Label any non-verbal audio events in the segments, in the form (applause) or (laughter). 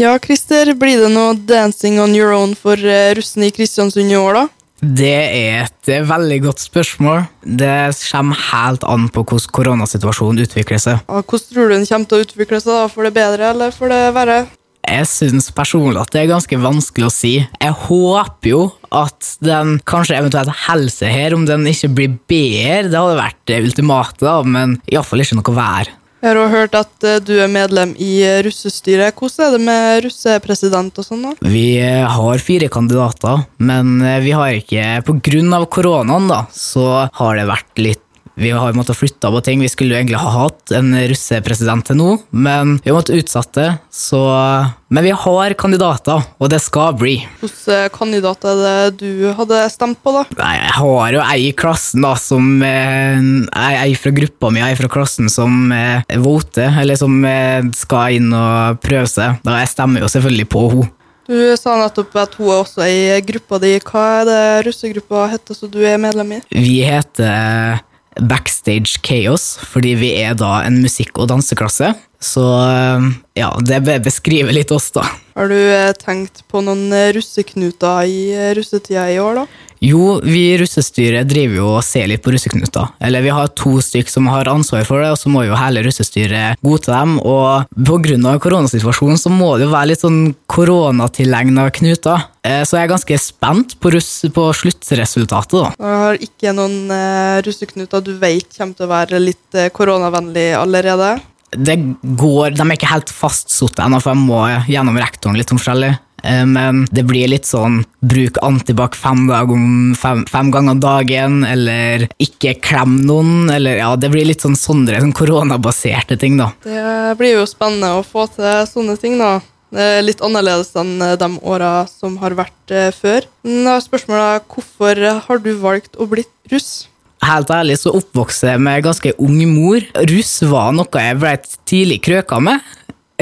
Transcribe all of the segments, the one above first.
Ja, Christer, blir det noe dancing on your own for russene russen i Kristiansund i år, da? Det er et eh, veldig godt spørsmål. Det kommer helt an på hvordan koronasituasjonen utvikler seg. Ja, Hvordan tror du den kommer til å utvikle seg? da? For det bedre eller for det verre? Jeg syns personlig at det er ganske vanskelig å si. Jeg håper jo at den kanskje eventuelt helse her, om den ikke blir bedre. Det hadde vært det ultimate, da, men iallfall ikke noe vær. Jeg har også hørt at eh, du er medlem i eh, russestyret. Hvordan er det med russepresident og sånn? da? Vi eh, har fire kandidater, men vi har ikke av koronaen, da, så har det vært litt vi har måttet flytte på ting. Vi skulle jo egentlig ha hatt en russepresident til nå, men vi har måttet utsette. Så Men vi har kandidater, og det skal bli. Hvilke kandidater er det du hadde stemt på, da? Nei, jeg har jo ei i klassen da, som eh, Ei fra gruppa mi, ei fra klassen som eh, voter, eller som eh, skal inn og prøve seg. Da jeg stemmer jo selvfølgelig på henne. Du sa nettopp at hun er også i gruppa di. Hva er det russegruppa heter som du er medlem i? Vi heter eh, Backstage Chaos, fordi vi er da en musikk- og danseklasse. Så eh, ja, det beskriver litt oss, da. Har du eh, tenkt på noen eh, russeknuter i russetida i år, da? Jo, vi i russestyret driver jo og ser litt på russeknuter. Eller vi har to stykk som har ansvar for det, og så må jo hele russestyret godta dem. Og av koronasituasjonen så må det jo være litt sånn koronatilegna knuter. Eh, Så jeg er ganske spent på, russ, på sluttresultatet, da. Jeg har ikke noen eh, russeknuter du vet kommer til å være litt eh, koronavennlig allerede. Det går, De er ikke helt fastsatte ennå, for jeg må gjennom rektoren litt om forskjellig. Eh, Men det blir litt sånn bruk antibac fem, fem, fem ganger dagen, eller ikke klem noen, eller ja, det blir litt sånn sånne sånn koronabaserte ting, da. Det blir jo spennende å få til sånne ting, da. Litt annerledes enn eh, de åra som har vært eh, før. Da er spørsmålet hvorfor har du valgt å bli russ? Helt ærlig så oppvokste jeg med ganske ung mor. Russ var noe jeg ble tidlig krøka med.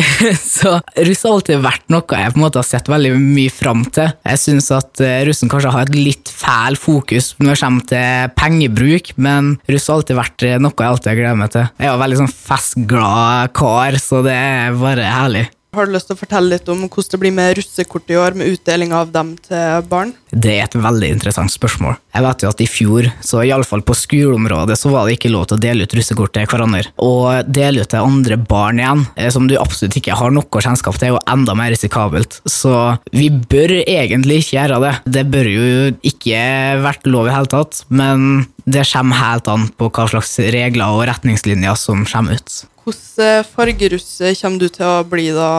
(laughs) så russ har alltid vært noe jeg på en måte har sett veldig mye fram til. Jeg syns at eh, russen kanskje har et litt fæl fokus når det kommer til pengebruk, men russ har alltid vært eh, noe jeg alltid har gledet meg til. Jeg er jo veldig sånn festglad kar, så det er bare herlig. Har du lyst til å fortelle litt om hvordan det blir med russekort i år, med utdeling av dem til barn? Det er et veldig interessant spørsmål. Jeg vet jo at i fjor, så iallfall på skoleområdet, så var det ikke lov til å dele ut russekort til hverandre. Og dele ut til andre barn igjen, eh, som du absolutt ikke har noe kjennskap til, er jo enda mer risikabelt. Så vi bør egentlig ikke gjøre det. Det bør jo ikke vært lov i hele tatt, men det kommer helt an på hva slags regler og retningslinjer som kommer ut. Hvilken fargeruss kommer du til å bli, da,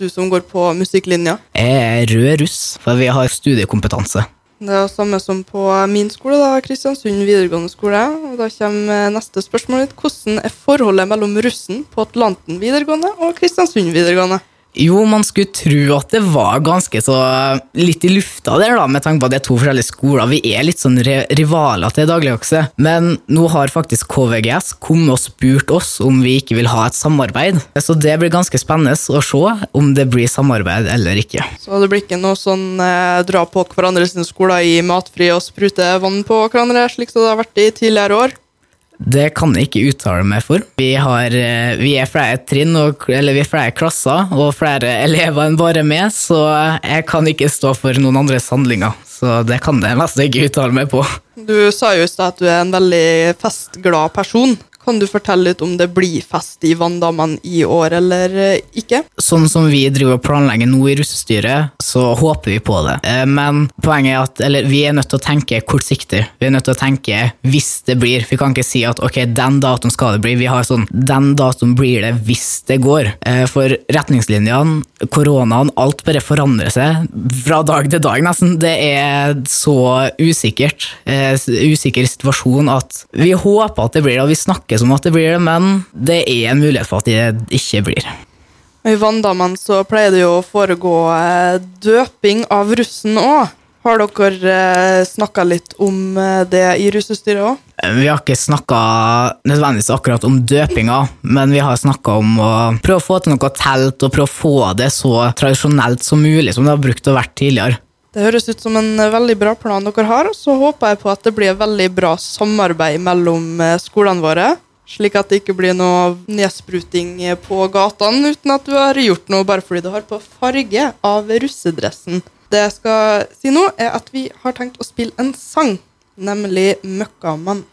du som går på musikklinja? Jeg er rød russ, for vi har studiekompetanse. Det er det samme som på min skole, da, Kristiansund videregående skole. Og da kommer neste spørsmål. litt. Hvordan er forholdet mellom russen på Atlanten videregående og Kristiansund videregående? Jo, man skulle tro at det var ganske så litt i lufta der, da, med tanke på at det er to forskjellige skoler. Vi er litt sånn rivaler til dagligdagse. Men nå har faktisk KVGS kommet og spurt oss om vi ikke vil ha et samarbeid. Så det blir ganske spennende å se om det blir samarbeid eller ikke. Så det blir ikke noe sånn eh, dra på hverandre sine skoler i matfri og sprute vann på hverandre, slik som det har vært i tidligere år? Det kan jeg ikke uttale meg for. Vi, har, eh, vi er flere trinn, og, eller vi er flere klasser og flere (laughs) elever enn bare meg, så jeg kan ikke stå for noen andres handlinger. Så det kan jeg nesten ikke uttale meg på. Du sa jo i stad at du er en veldig festglad person. Kan du fortelle litt om det blir fest i Vanndammen i år eller eh, ikke? Sånn som vi driver og planlegger nå i russestyret, så håper vi på det. Eh, Men poenget er at eller, vi er nødt til å tenke kortsiktig. Vi er nødt til å tenke hvis det blir. Vi kan ikke si at ok, den datoen skal det bli. Vi har sånn, den datoen blir det hvis det går. Eh, For retningslinjene, koronaen, alt bare forandrer seg fra dag til dag nesten. Det er så usikkert, usikker situasjon at vi håper at det blir det, og vi snakker som at det blir det, men det er en mulighet for at det ikke blir. I Vanndammen så pleier det jo å foregå eh, døping av russen òg. Har dere eh, snakka litt om eh, det i russestyret òg? Vi har ikke snakka nødvendigvis akkurat om døpinga, men vi har snakka om å prøve å få til noe telt og prøve å få det så tradisjonelt som mulig, som det har brukt å vært tidligere. Det høres ut som en veldig bra plan dere har, og så håper jeg på at det blir veldig bra samarbeid mellom skolene våre. Slik at det ikke blir noe nedspruting på gatene uten at du har gjort noe bare fordi du har på farge av russedressen. Det jeg skal si nå, er at vi har tenkt å spille en sang, nemlig Møkkamann.